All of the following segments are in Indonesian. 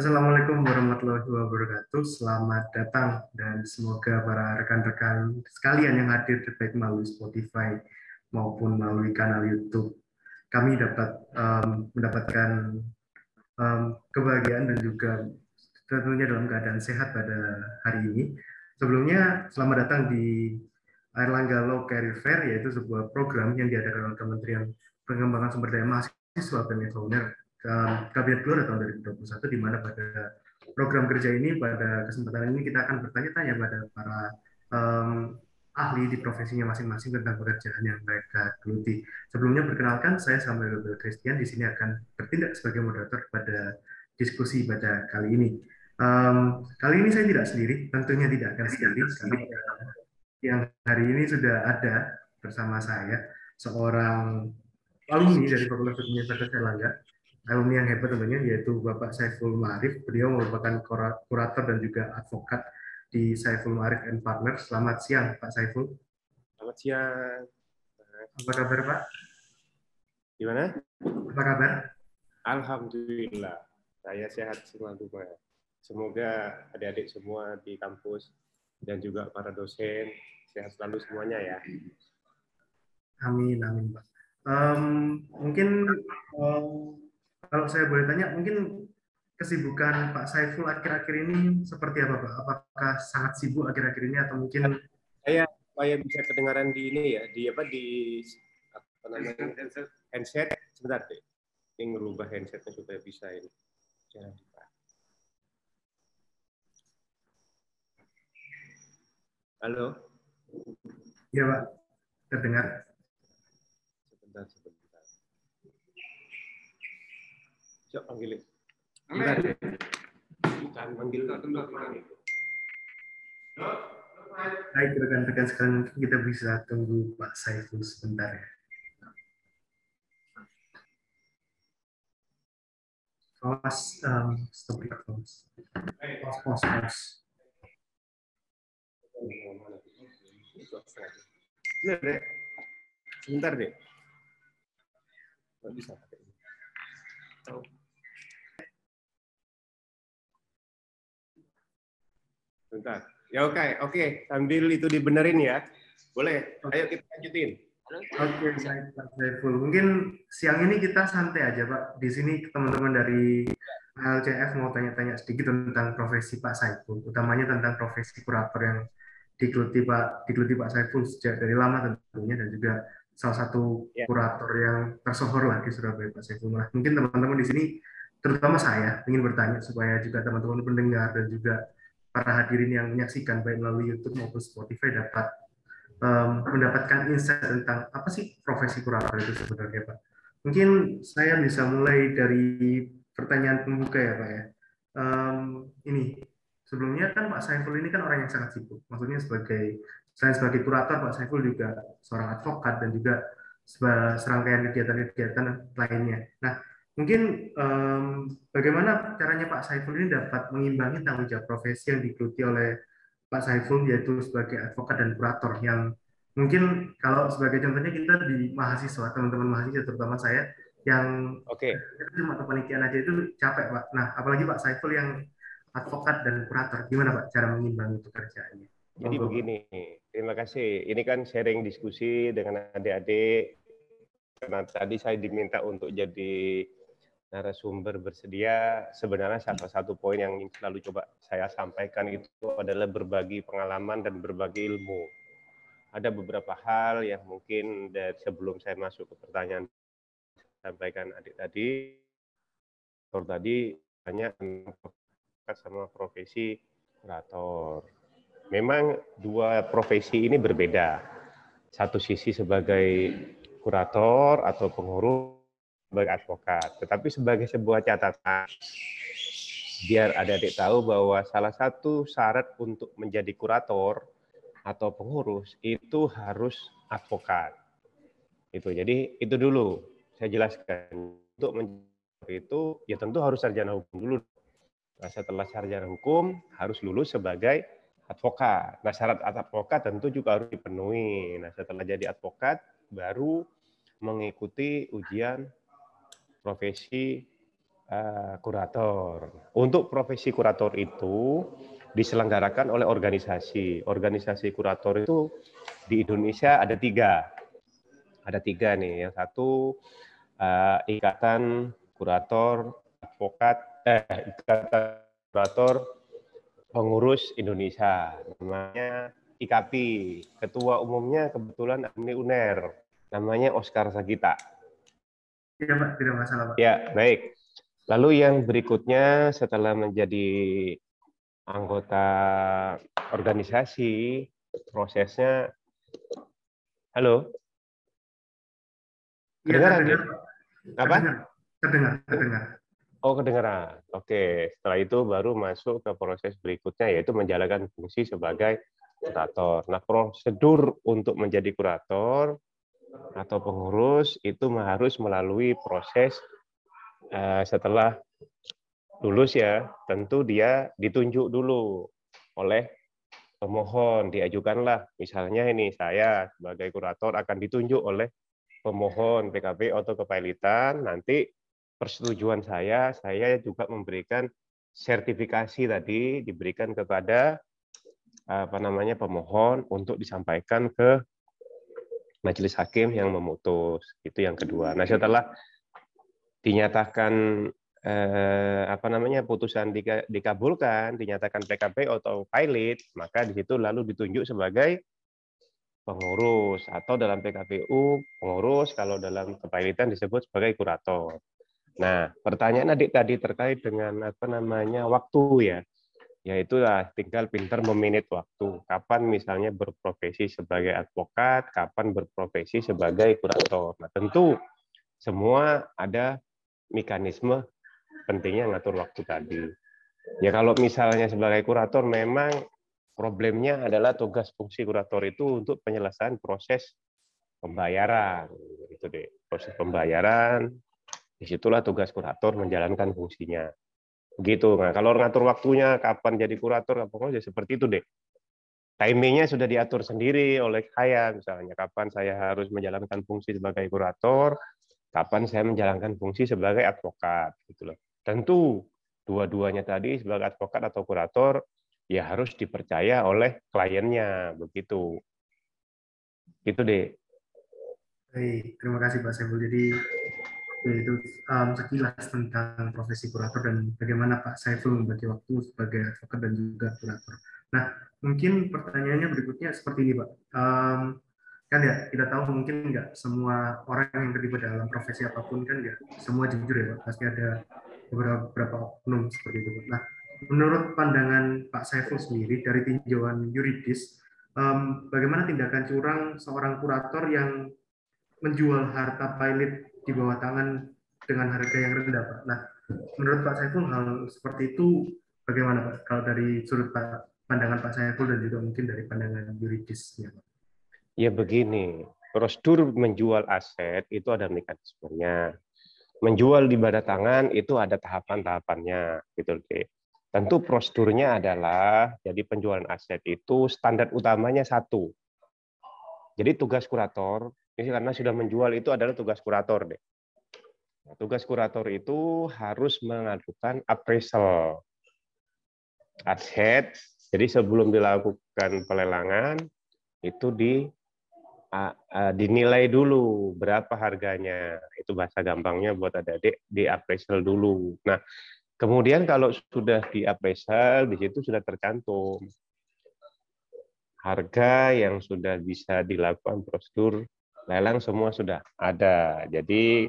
Assalamualaikum warahmatullahi wabarakatuh. Selamat datang dan semoga para rekan-rekan sekalian yang hadir baik melalui Spotify maupun melalui kanal YouTube kami dapat um, mendapatkan um, kebahagiaan dan juga tentunya dalam keadaan sehat pada hari ini. Sebelumnya selamat datang di Airlangga Law Career Fair yaitu sebuah program yang diadakan oleh Kementerian Pengembangan Sumber Daya Mahasiswa dan Kabinet Keluarga tahun 2021 di mana pada program kerja ini pada kesempatan ini kita akan bertanya-tanya pada para um, ahli di profesinya masing-masing tentang pekerjaan yang mereka geluti. Sebelumnya perkenalkan saya Samuel Christian di sini akan bertindak sebagai moderator pada diskusi pada kali ini. Um, kali ini saya tidak sendiri, tentunya tidak akan sendiri. Yang hari ini sudah ada bersama saya seorang alumni dari Fakultas Universitas Erlangga alumni yang hebat tentunya yaitu Bapak Saiful Ma'arif. Beliau merupakan kurator dan juga advokat di Saiful Ma'arif and Partners. Selamat siang Pak Saiful. Selamat siang. Apa kabar Pak? Gimana? Apa kabar? Alhamdulillah. Saya sehat selalu Pak. Semoga adik-adik semua di kampus dan juga para dosen sehat selalu semuanya ya. Amin, amin Pak. Um, mungkin um, kalau saya boleh tanya, mungkin kesibukan Pak Saiful akhir-akhir ini seperti apa, Pak? Apakah sangat sibuk akhir-akhir ini atau mungkin saya supaya bisa kedengaran di ini ya, di apa di apa namanya handset sebentar deh. Ini ngerubah handsetnya supaya bisa ini. Jangan Halo. Iya, Pak. Terdengar. Sebentar, sebentar. Coba panggil. Bentar. Bukan panggil Baik, rekan-rekan sekarang kita bisa tunggu Pak Saiful sebentar ya. Pause, um, stop pause. Pause, pause, pause. Sebentar deh. bisa Bentar. Ya oke, okay. oke. Okay. Sambil itu dibenerin ya. Boleh. Ayo kita lanjutin. Oke, okay, Pak Saiful. Mungkin siang ini kita santai aja Pak. Di sini teman-teman dari LCF mau tanya-tanya sedikit tentang profesi Pak Saiful, utamanya tentang profesi kurator yang digeluti Pak digeluti Pak Saiful sejak dari lama tentunya dan juga salah satu ya. kurator yang tersohor lah di Surabaya Pak Saiful. Nah, mungkin teman-teman di sini terutama saya ingin bertanya supaya juga teman-teman pendengar dan juga para hadirin yang menyaksikan baik melalui YouTube maupun Spotify dapat um, mendapatkan insight tentang apa sih profesi kurator itu sebenarnya Pak. Mungkin saya bisa mulai dari pertanyaan pembuka ya Pak ya. Um, ini sebelumnya kan Pak Saiful ini kan orang yang sangat sibuk. Maksudnya sebagai selain sebagai kurator Pak Saiful juga seorang advokat dan juga serangkaian kegiatan-kegiatan lainnya. Nah, Mungkin um, bagaimana caranya Pak Saiful ini dapat mengimbangi tanggung jawab profesi yang digeluti oleh Pak Saiful yaitu sebagai advokat dan kurator yang mungkin kalau sebagai contohnya kita di mahasiswa teman-teman mahasiswa terutama saya yang oke okay. cuma kepanitiaan aja itu capek Pak. Nah apalagi Pak Saiful yang advokat dan kurator gimana Pak cara mengimbangi pekerjaannya? Jadi Monggo. begini, terima kasih. Ini kan sharing diskusi dengan adik-adik. Karena tadi saya diminta untuk jadi narasumber bersedia, sebenarnya salah satu poin yang selalu coba saya sampaikan itu adalah berbagi pengalaman dan berbagi ilmu. Ada beberapa hal yang mungkin sebelum saya masuk ke pertanyaan sampaikan adik tadi, Dokter tadi banyak sama profesi kurator. Memang dua profesi ini berbeda. Satu sisi sebagai kurator atau pengurus sebagai advokat. Tetapi sebagai sebuah catatan, biar adik-adik tahu bahwa salah satu syarat untuk menjadi kurator atau pengurus itu harus advokat. Itu jadi itu dulu saya jelaskan untuk menjadi itu ya tentu harus sarjana hukum dulu. Nah, setelah sarjana hukum harus lulus sebagai advokat. Nah, syarat advokat tentu juga harus dipenuhi. Nah, setelah jadi advokat baru mengikuti ujian profesi uh, kurator. Untuk profesi kurator itu diselenggarakan oleh organisasi. Organisasi kurator itu di Indonesia ada tiga. Ada tiga nih. Yang satu uh, Ikatan Kurator Advokat, eh, Ikatan Kurator Pengurus Indonesia. Namanya IKP. Ketua umumnya kebetulan Amni UNER. Namanya Oscar Sagita. Iya Pak, tidak masalah Pak. Ya, baik. Lalu yang berikutnya setelah menjadi anggota organisasi, prosesnya Halo? Iya, terdengar, Apa? Terdengar, terdengar, terdengar. Oh, kedengaran. Oke, setelah itu baru masuk ke proses berikutnya yaitu menjalankan fungsi sebagai kurator. Nah, prosedur untuk menjadi kurator atau pengurus itu harus melalui proses uh, setelah lulus ya, tentu dia ditunjuk dulu oleh pemohon, diajukanlah. Misalnya ini saya sebagai kurator akan ditunjuk oleh pemohon PKP atau kepailitan, nanti persetujuan saya, saya juga memberikan sertifikasi tadi diberikan kepada apa namanya pemohon untuk disampaikan ke majelis hakim yang memutus. Itu yang kedua. Nah, setelah dinyatakan eh, apa namanya putusan dikabulkan, dinyatakan PKP atau pilot, maka di situ lalu ditunjuk sebagai pengurus atau dalam PKPU pengurus, kalau dalam kepailitan disebut sebagai kurator. Nah, pertanyaan adik tadi terkait dengan apa namanya waktu ya, yaitu lah tinggal pintar meminit waktu. Kapan misalnya berprofesi sebagai advokat, kapan berprofesi sebagai kurator. Nah, tentu semua ada mekanisme pentingnya ngatur waktu tadi. Ya kalau misalnya sebagai kurator memang problemnya adalah tugas fungsi kurator itu untuk penyelesaian proses pembayaran. Itu deh, proses pembayaran. Di situlah tugas kurator menjalankan fungsinya. Begitu. Nah, kalau ngatur waktunya kapan jadi kurator, pokoknya seperti itu deh. Timingnya sudah diatur sendiri oleh saya, misalnya kapan saya harus menjalankan fungsi sebagai kurator, kapan saya menjalankan fungsi sebagai advokat, gitu loh. Tentu dua-duanya tadi sebagai advokat atau kurator ya harus dipercaya oleh kliennya begitu. Gitu deh. Baik, terima kasih Pak Saiful. Jadi itu um, sekilas tentang profesi kurator dan bagaimana Pak Saiful membagi waktu sebagai advokat dan juga kurator. Nah, mungkin pertanyaannya berikutnya seperti ini Pak. Um, kan ya kita tahu mungkin nggak semua orang yang terlibat dalam profesi apa pun kan nggak semua jujur ya Pak. Pasti ada beberapa oknum seperti itu. Nah, menurut pandangan Pak Saiful sendiri dari tinjauan yuridis, um, bagaimana tindakan curang seorang kurator yang menjual harta pilot di bawah tangan dengan harga yang rendah, Pak? Nah, menurut Pak Saiful hal seperti itu bagaimana, Pak? Kalau dari sudut pandangan Pak Saiful dan juga mungkin dari pandangan yuridisnya, Pak? Ya begini, prosedur menjual aset itu ada mekanismenya menjual di bawah tangan itu ada tahapan-tahapannya gitu deh. Tentu prosedurnya adalah jadi penjualan aset itu standar utamanya satu. Jadi tugas kurator ini karena sudah menjual itu adalah tugas kurator deh. Nah, tugas kurator itu harus mengajukan appraisal aset. Jadi sebelum dilakukan pelelangan itu di dinilai dulu berapa harganya. Itu bahasa gampangnya buat adik-adik di appraisal dulu. Nah, kemudian kalau sudah di appraisal di situ sudah tercantum harga yang sudah bisa dilakukan prosedur lelang semua sudah ada. Jadi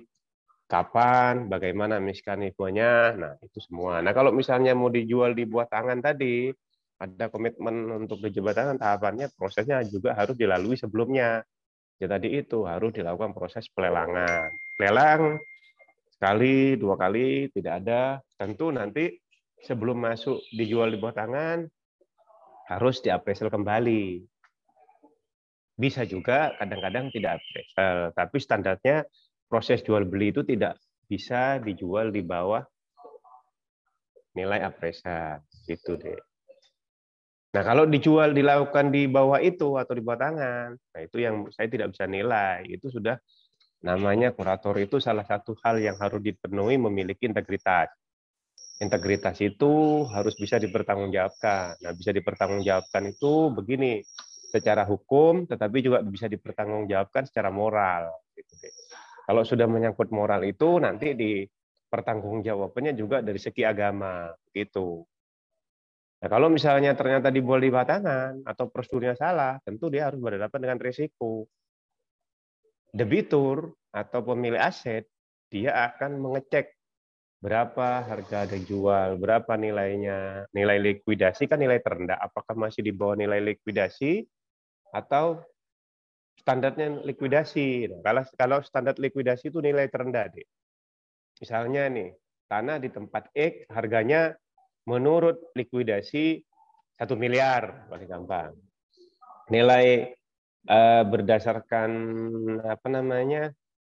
kapan, bagaimana mekanismenya, nah itu semua. Nah kalau misalnya mau dijual di buah tangan tadi, ada komitmen untuk tangan tahapannya prosesnya juga harus dilalui sebelumnya. Ya tadi itu harus dilakukan proses pelelangan. Lelang sekali, dua kali tidak ada, tentu nanti sebelum masuk dijual di bawah tangan harus diapresial kembali. Bisa juga kadang-kadang tidak apresial, tapi standarnya proses jual beli itu tidak bisa dijual di bawah nilai apresial gitu deh. Nah, kalau dijual dilakukan di bawah itu atau di bawah tangan, nah itu yang saya tidak bisa nilai. Itu sudah Namanya kurator itu salah satu hal yang harus dipenuhi memiliki integritas. Integritas itu harus bisa dipertanggungjawabkan. Nah, bisa dipertanggungjawabkan itu begini, secara hukum, tetapi juga bisa dipertanggungjawabkan secara moral. Gitu Kalau sudah menyangkut moral itu, nanti di pertanggungjawabannya juga dari segi agama. Gitu. Nah, kalau misalnya ternyata di batangan atau prosedurnya salah, tentu dia harus berhadapan dengan risiko. Debitur atau pemilik aset, dia akan mengecek berapa harga dijual, berapa nilainya, nilai likuidasi kan nilai terendah, apakah masih di bawah nilai likuidasi atau standarnya likuidasi. Nah, kalau kalau standar likuidasi itu nilai terendah, deh. Misalnya nih, tanah di tempat X harganya menurut likuidasi satu miliar paling gampang. Nilai eh, berdasarkan apa namanya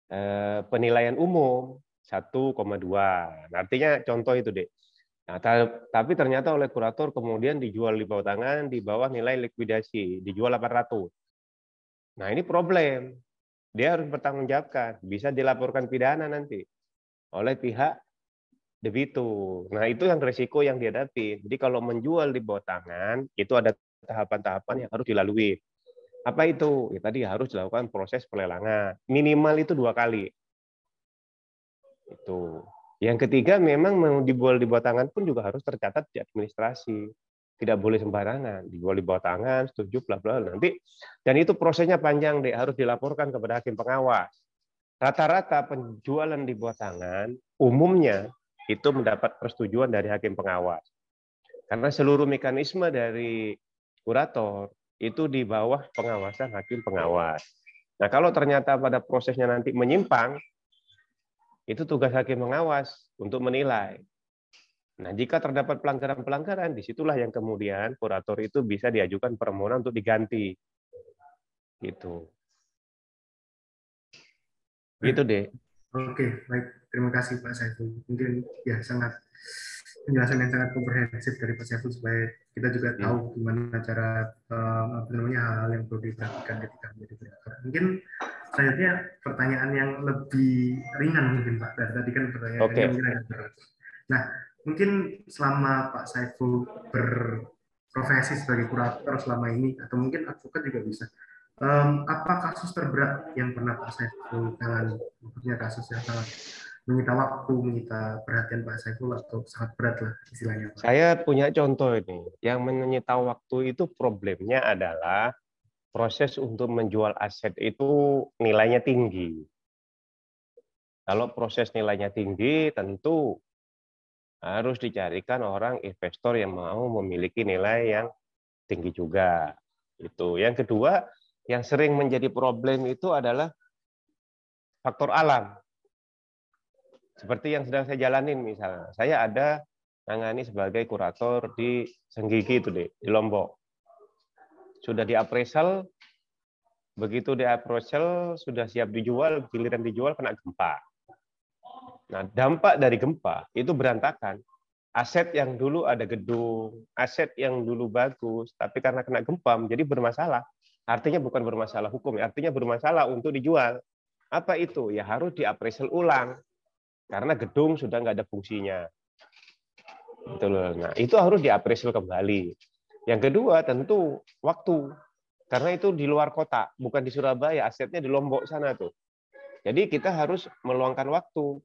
eh, penilaian umum 1,2. Nah, artinya contoh itu deh. Nah, tapi ternyata oleh kurator kemudian dijual di bawah tangan di bawah nilai likuidasi, dijual 800. Nah, ini problem. Dia harus bertanggungjawabkan, bisa dilaporkan pidana nanti oleh pihak debitur. Nah, itu yang resiko yang dihadapi. Jadi kalau menjual di bawah tangan, itu ada tahapan-tahapan yang harus dilalui. Apa itu? Ya, tadi harus dilakukan proses pelelangan. Minimal itu dua kali. Itu. Yang ketiga memang mau dijual di bawah tangan pun juga harus tercatat di administrasi. Tidak boleh sembarangan, dijual di bawah tangan, setuju bla bla nanti. Dan itu prosesnya panjang deh, harus dilaporkan kepada hakim pengawas. Rata-rata penjualan di bawah tangan umumnya itu mendapat persetujuan dari hakim pengawas. Karena seluruh mekanisme dari kurator itu di bawah pengawasan hakim pengawas. Nah, kalau ternyata pada prosesnya nanti menyimpang, itu tugas hakim pengawas untuk menilai. Nah, jika terdapat pelanggaran-pelanggaran, di situlah yang kemudian kurator itu bisa diajukan permohonan untuk diganti. Gitu. Gitu deh. Oke, baik. Terima kasih Pak Saiful. Mungkin ya sangat penjelasan yang sangat komprehensif dari Pak Saiful supaya kita juga hmm. tahu gimana cara um, apa namanya hal-hal yang perlu diperhatikan ketika menjadi direktur. Mungkin selanjutnya pertanyaan yang lebih ringan mungkin Pak. Dari tadi kan pertanyaan okay. yang mungkin agak berat. Nah, mungkin selama Pak Saiful berprofesi sebagai kurator selama ini atau mungkin advokat juga bisa. Um, apa kasus terberat yang pernah Pak Saiful tangani? Maksudnya kasus yang sangat menyita waktu, menyita perhatian Pak Saiful atau sangat berat lah istilahnya. Pak. Saya punya contoh ini. Yang menyita waktu itu problemnya adalah proses untuk menjual aset itu nilainya tinggi. Kalau proses nilainya tinggi, tentu harus dicarikan orang investor yang mau memiliki nilai yang tinggi juga. Itu. Yang kedua, yang sering menjadi problem itu adalah faktor alam. Seperti yang sedang saya jalanin misalnya. Saya ada nangani sebagai kurator di Senggigi itu deh, di Lombok. Sudah di appraisal, begitu di appraisal sudah siap dijual, giliran dijual kena gempa. Nah, dampak dari gempa itu berantakan. Aset yang dulu ada gedung, aset yang dulu bagus, tapi karena kena gempa menjadi bermasalah. Artinya bukan bermasalah hukum, artinya bermasalah untuk dijual. Apa itu? Ya harus diapresial ulang karena gedung sudah nggak ada fungsinya. Betul. Nah, itu harus diapresial kembali. Yang kedua tentu waktu. Karena itu di luar kota, bukan di Surabaya, asetnya di Lombok sana tuh. Jadi kita harus meluangkan waktu.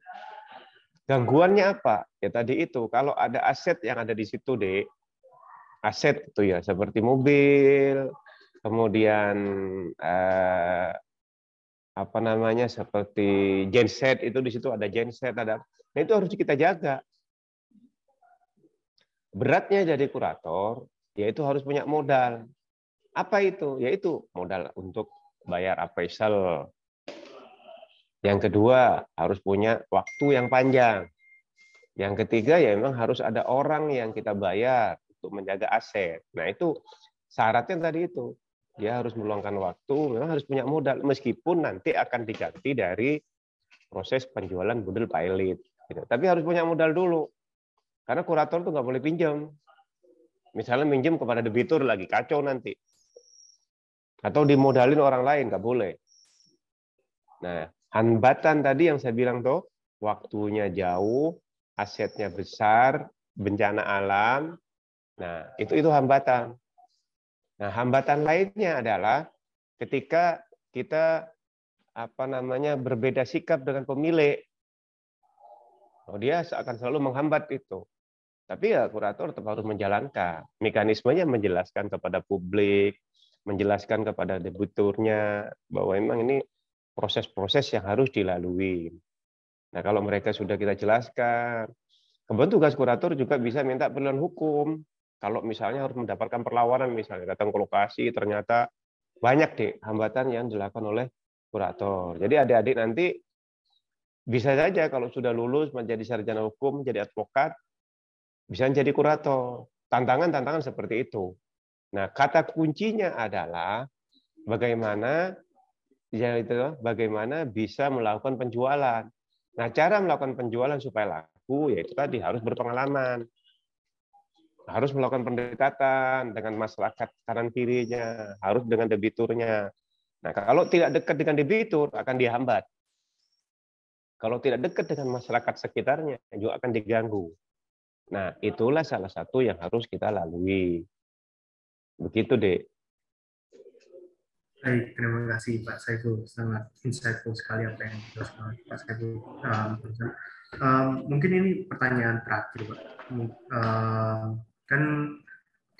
Gangguannya apa? Ya tadi itu, kalau ada aset yang ada di situ, Dek, aset itu ya seperti mobil, kemudian eh, apa namanya seperti genset itu di situ ada genset ada nah itu harus kita jaga beratnya jadi kurator yaitu harus punya modal. Apa itu? Yaitu modal untuk bayar appraisal. Yang kedua harus punya waktu yang panjang. Yang ketiga ya memang harus ada orang yang kita bayar untuk menjaga aset. Nah itu syaratnya tadi itu. Dia harus meluangkan waktu, memang harus punya modal, meskipun nanti akan diganti dari proses penjualan budel pilot. Gitu. Tapi harus punya modal dulu, karena kurator tuh nggak boleh pinjam. Misalnya minjem kepada debitur lagi kacau nanti, atau dimodalin orang lain nggak boleh. Nah, Hambatan tadi yang saya bilang tuh, waktunya jauh, asetnya besar, bencana alam. Nah, itu itu hambatan. Nah, hambatan lainnya adalah ketika kita apa namanya berbeda sikap dengan pemilik. Oh, dia akan selalu menghambat itu. Tapi ya kurator tetap harus menjalankan. Mekanismenya menjelaskan kepada publik, menjelaskan kepada debiturnya bahwa memang ini proses-proses yang harus dilalui. Nah, kalau mereka sudah kita jelaskan, kemudian tugas kurator juga bisa minta perlindungan hukum. Kalau misalnya harus mendapatkan perlawanan, misalnya datang ke lokasi, ternyata banyak deh hambatan yang dilakukan oleh kurator. Jadi adik-adik nanti bisa saja kalau sudah lulus menjadi sarjana hukum, jadi advokat, bisa menjadi kurator. Tantangan-tantangan seperti itu. Nah, kata kuncinya adalah bagaimana ya itu bagaimana bisa melakukan penjualan. Nah, cara melakukan penjualan supaya laku yaitu tadi harus berpengalaman. Harus melakukan pendekatan dengan masyarakat kanan kirinya, harus dengan debiturnya. Nah, kalau tidak dekat dengan debitur akan dihambat. Kalau tidak dekat dengan masyarakat sekitarnya juga akan diganggu. Nah, itulah salah satu yang harus kita lalui. Begitu, Dek. Baik, terima kasih Pak Saiful. Sangat insightful sekali apa yang dijelaskan Pak Saiful. Um, um, mungkin ini pertanyaan terakhir, Pak. Um, kan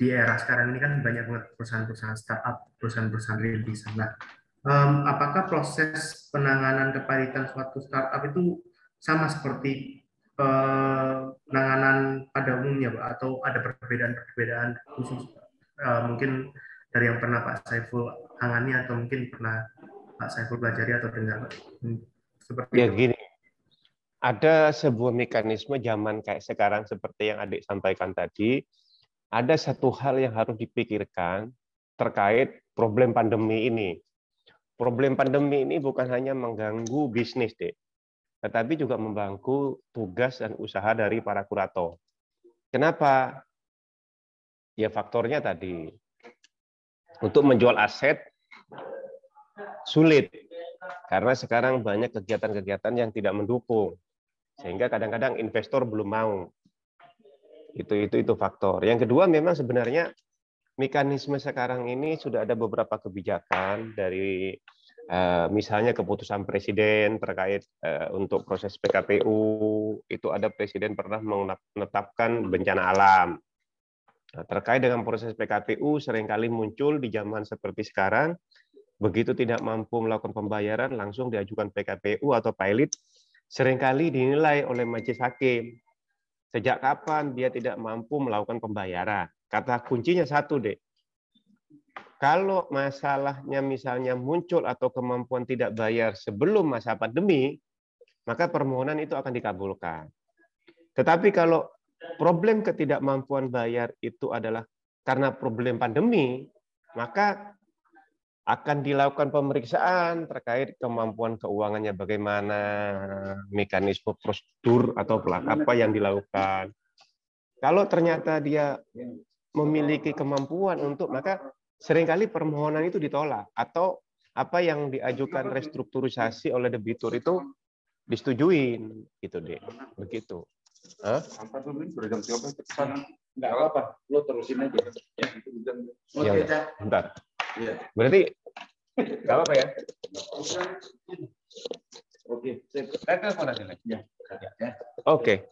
di era sekarang ini kan banyak banget perusahaan-perusahaan startup, perusahaan-perusahaan rintisan. Nah, um, apakah proses penanganan kepahitan suatu startup itu sama seperti penanganan pada umumnya, Pak? Atau ada perbedaan-perbedaan khusus? Uh, mungkin dari yang pernah Pak Saiful tangani atau mungkin pernah Pak Saiful pelajari atau dengar hmm, seperti ya itu. gini ada sebuah mekanisme zaman kayak sekarang seperti yang adik sampaikan tadi ada satu hal yang harus dipikirkan terkait problem pandemi ini problem pandemi ini bukan hanya mengganggu bisnis deh tetapi juga membantu tugas dan usaha dari para kurator. Kenapa? Ya faktornya tadi. Untuk menjual aset sulit karena sekarang banyak kegiatan-kegiatan yang tidak mendukung sehingga kadang-kadang investor belum mau. Itu itu itu faktor. Yang kedua memang sebenarnya mekanisme sekarang ini sudah ada beberapa kebijakan dari misalnya keputusan presiden terkait eh, untuk proses PKPU itu ada presiden pernah menetapkan bencana alam Nah, terkait dengan proses PKPU sering kali muncul di zaman seperti sekarang, begitu tidak mampu melakukan pembayaran langsung diajukan PKPU atau pilot, sering kali dinilai oleh majelis hakim. Sejak kapan dia tidak mampu melakukan pembayaran? Kata kuncinya satu, Dek. Kalau masalahnya misalnya muncul atau kemampuan tidak bayar sebelum masa pandemi, maka permohonan itu akan dikabulkan. Tetapi kalau problem ketidakmampuan bayar itu adalah karena problem pandemi, maka akan dilakukan pemeriksaan terkait kemampuan keuangannya bagaimana, mekanisme prosedur atau apa yang dilakukan. Kalau ternyata dia memiliki kemampuan untuk maka sering kali permohonan itu ditolak atau apa yang diajukan restrukturisasi oleh debitur itu disetujuin gitu deh begitu Hah? Angkat dulu ini berjam siapa cepetan. Enggak apa-apa, lo terusin aja. Ya, jam. Ya, ya, bentar. Iya. Berarti enggak apa-apa ya? Oke, saya telepon nanti lagi. Ya. ya. Oke.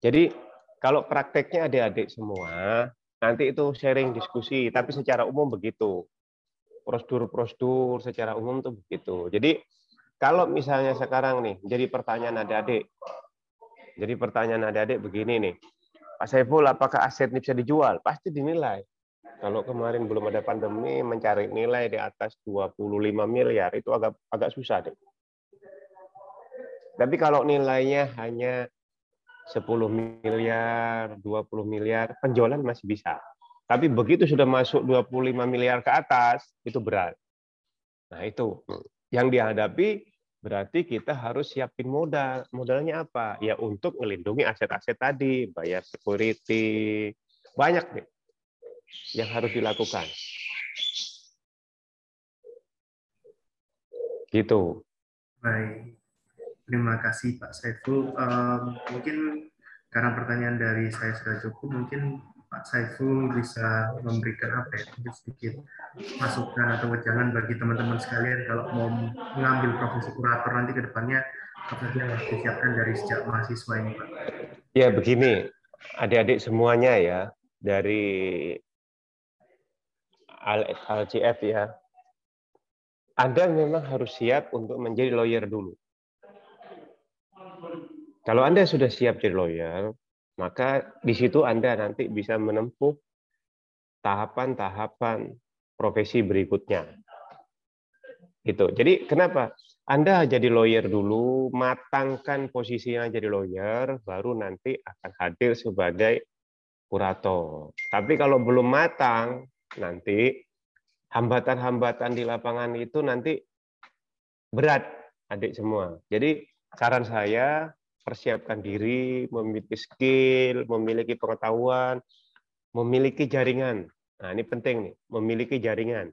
Jadi kalau prakteknya adik-adik semua, nanti itu sharing diskusi, tapi secara umum begitu. Prosedur-prosedur secara umum tuh begitu. Jadi kalau misalnya sekarang nih, jadi pertanyaan adik-adik, jadi pertanyaan adik-adik begini nih. Pak Saiful, apakah aset ini bisa dijual? Pasti dinilai. Kalau kemarin belum ada pandemi, mencari nilai di atas 25 miliar, itu agak agak susah deh. Tapi kalau nilainya hanya 10 miliar, 20 miliar, penjualan masih bisa. Tapi begitu sudah masuk 25 miliar ke atas, itu berat. Nah itu yang dihadapi berarti kita harus siapin modal. Modalnya apa? Ya untuk melindungi aset-aset tadi, bayar security, banyak nih yang harus dilakukan. Gitu. Baik, terima kasih Pak Saiful. Um, mungkin karena pertanyaan dari saya sudah cukup, mungkin Pak Saiful bisa memberikan apa ya, sedikit masukan atau wejangan bagi teman-teman sekalian kalau mau mengambil profesi kurator nanti ke depannya apa yang harus disiapkan dari sejak mahasiswa ini Pak? Ya begini, adik-adik semuanya ya, dari LCF ya, Anda memang harus siap untuk menjadi lawyer dulu. Kalau Anda sudah siap jadi lawyer, maka di situ Anda nanti bisa menempuh tahapan-tahapan profesi berikutnya. Gitu. Jadi kenapa? Anda jadi lawyer dulu, matangkan posisinya jadi lawyer, baru nanti akan hadir sebagai kurator. Tapi kalau belum matang, nanti hambatan-hambatan di lapangan itu nanti berat adik semua. Jadi saran saya persiapkan diri, memiliki skill, memiliki pengetahuan, memiliki jaringan. Nah, ini penting nih, memiliki jaringan.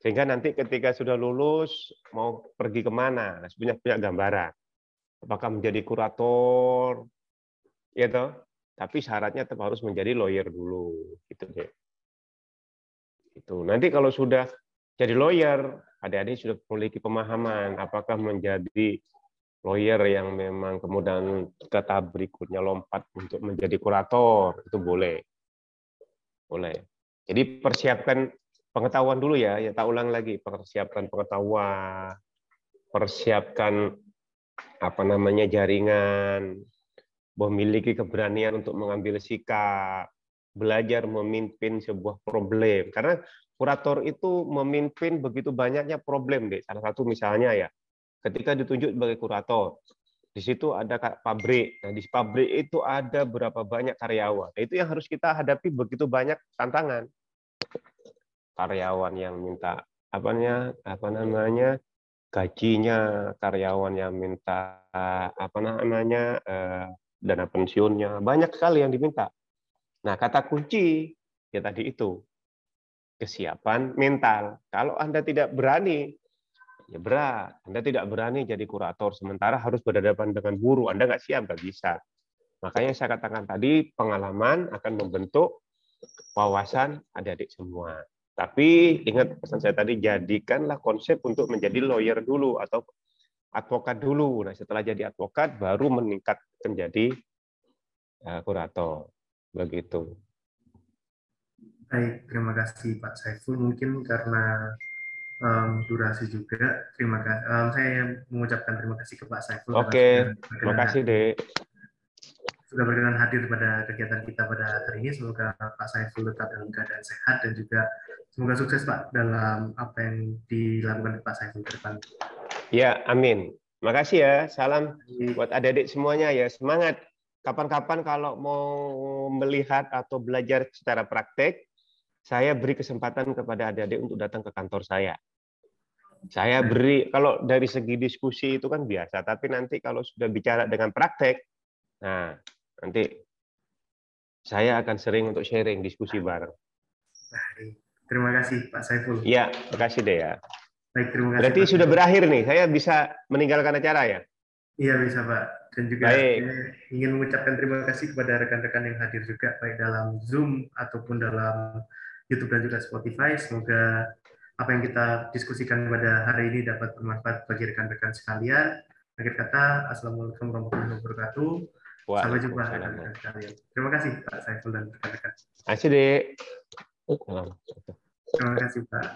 Sehingga nanti ketika sudah lulus, mau pergi ke mana, punya punya gambaran. Apakah menjadi kurator, ya toh? Tapi syaratnya tetap harus menjadi lawyer dulu, gitu deh. Itu. Nanti kalau sudah jadi lawyer, adik-adik sudah memiliki pemahaman apakah menjadi lawyer yang memang kemudian kata berikutnya lompat untuk menjadi kurator itu boleh. Boleh. Jadi persiapkan pengetahuan dulu ya ya tak ulang lagi. Persiapkan pengetahuan persiapkan apa namanya jaringan memiliki keberanian untuk mengambil sikap belajar memimpin sebuah problem. Karena kurator itu memimpin begitu banyaknya problem deh salah satu misalnya ya ketika ditunjuk sebagai kurator, di situ ada pabrik. Nah, di pabrik itu ada berapa banyak karyawan. Nah, itu yang harus kita hadapi begitu banyak tantangan. Karyawan yang minta apa namanya, apa namanya gajinya, karyawan yang minta apa namanya eh, dana pensiunnya, banyak sekali yang diminta. Nah, kata kunci ya tadi itu kesiapan mental. Kalau Anda tidak berani ya berat. Anda tidak berani jadi kurator, sementara harus berhadapan dengan guru. Anda nggak siap, nggak bisa. Makanya saya katakan tadi, pengalaman akan membentuk wawasan adik-adik semua. Tapi ingat pesan saya tadi, jadikanlah konsep untuk menjadi lawyer dulu atau advokat dulu. Nah, setelah jadi advokat, baru meningkat menjadi uh, kurator. Begitu. Baik, terima kasih Pak Saiful. Mungkin karena um, durasi juga. Terima kasih. Um, saya mengucapkan terima kasih ke Pak Saiful. Oke, okay. terima kasih Dek. Sudah berkenan hadir pada kegiatan kita pada hari ini. Semoga Pak Saiful tetap dalam keadaan sehat dan juga semoga sukses Pak dalam apa yang dilakukan Pak Saiful ke depan. Ya, amin. Makasih ya. Salam buat adik-adik semuanya ya. Semangat. Kapan-kapan kalau mau melihat atau belajar secara praktek, saya beri kesempatan kepada adik-adik untuk datang ke kantor saya. Saya beri kalau dari segi diskusi itu kan biasa, tapi nanti kalau sudah bicara dengan praktek, nah nanti saya akan sering untuk sharing diskusi bareng. Terima kasih Pak Saiful. Iya, terima kasih deh ya. Baik, terima kasih. Berarti Pak. sudah berakhir nih, saya bisa meninggalkan acara ya? Iya bisa Pak. Dan juga Baik. ingin mengucapkan terima kasih kepada rekan-rekan yang hadir juga baik dalam Zoom ataupun dalam YouTube dan juga Spotify. Semoga apa yang kita diskusikan pada hari ini dapat bermanfaat bagi rekan-rekan sekalian. Akhir kata, Assalamualaikum warahmatullahi wabarakatuh. Sampai jumpa rekan-rekan sekalian. Terima kasih Pak Saiful dan rekan-rekan. Terima kasih, Dek. Terima kasih, Pak.